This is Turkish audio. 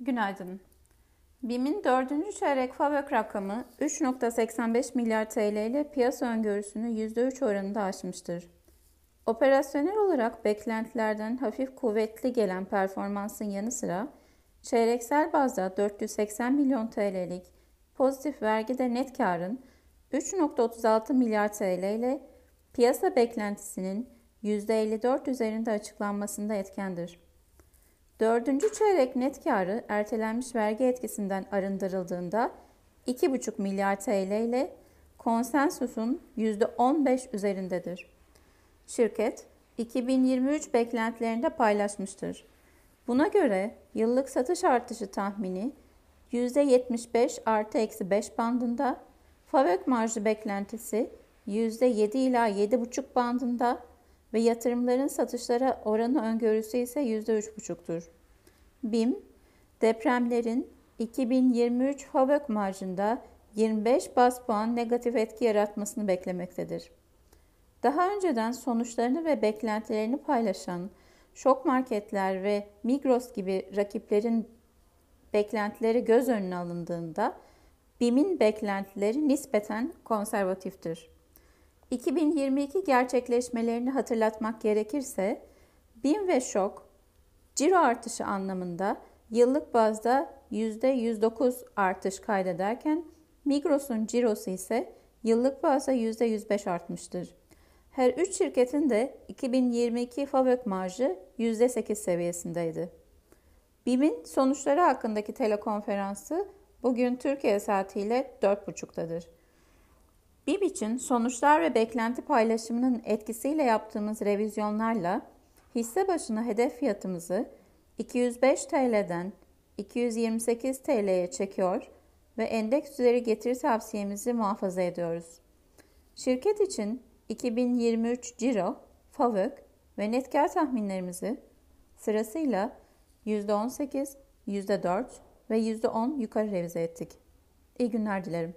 Günaydın. BİM'in dördüncü çeyrek FAVÖK rakamı 3.85 milyar TL ile piyasa öngörüsünü %3 oranında aşmıştır. Operasyonel olarak beklentilerden hafif kuvvetli gelen performansın yanı sıra çeyreksel bazda 480 milyon TL'lik pozitif vergide net karın 3.36 milyar TL ile piyasa beklentisinin %54 üzerinde açıklanmasında etkendir. Dördüncü çeyrek net karı ertelenmiş vergi etkisinden arındırıldığında 2,5 milyar TL ile konsensusun %15 üzerindedir. Şirket 2023 beklentilerinde paylaşmıştır. Buna göre yıllık satış artışı tahmini %75 artı eksi 5 bandında, FAVÖK marjı beklentisi %7 ila 7,5 bandında ve yatırımların satışlara oranı öngörüsü ise %3,5'tur. BİM, depremlerin 2023 FAVÖK marjında 25 bas puan negatif etki yaratmasını beklemektedir. Daha önceden sonuçlarını ve beklentilerini paylaşan şok marketler ve Migros gibi rakiplerin beklentileri göz önüne alındığında BİM'in beklentileri nispeten konservatiftir. 2022 gerçekleşmelerini hatırlatmak gerekirse BİM ve ŞOK ciro artışı anlamında yıllık bazda %109 artış kaydederken Migros'un cirosu ise yıllık bazda %105 artmıştır. Her üç şirketin de 2022 FAVÖK marjı %8 seviyesindeydi. BİM'in sonuçları hakkındaki telekonferansı bugün Türkiye saatiyle 4.30'dadır. BİM için sonuçlar ve beklenti paylaşımının etkisiyle yaptığımız revizyonlarla hisse başına hedef fiyatımızı 205 TL'den 228 TL'ye çekiyor ve endeks üzeri getiri tavsiyemizi muhafaza ediyoruz. Şirket için 2023 ciro, FAVÖK ve net kar tahminlerimizi sırasıyla %18, %4 ve %10 yukarı revize ettik. İyi günler dilerim.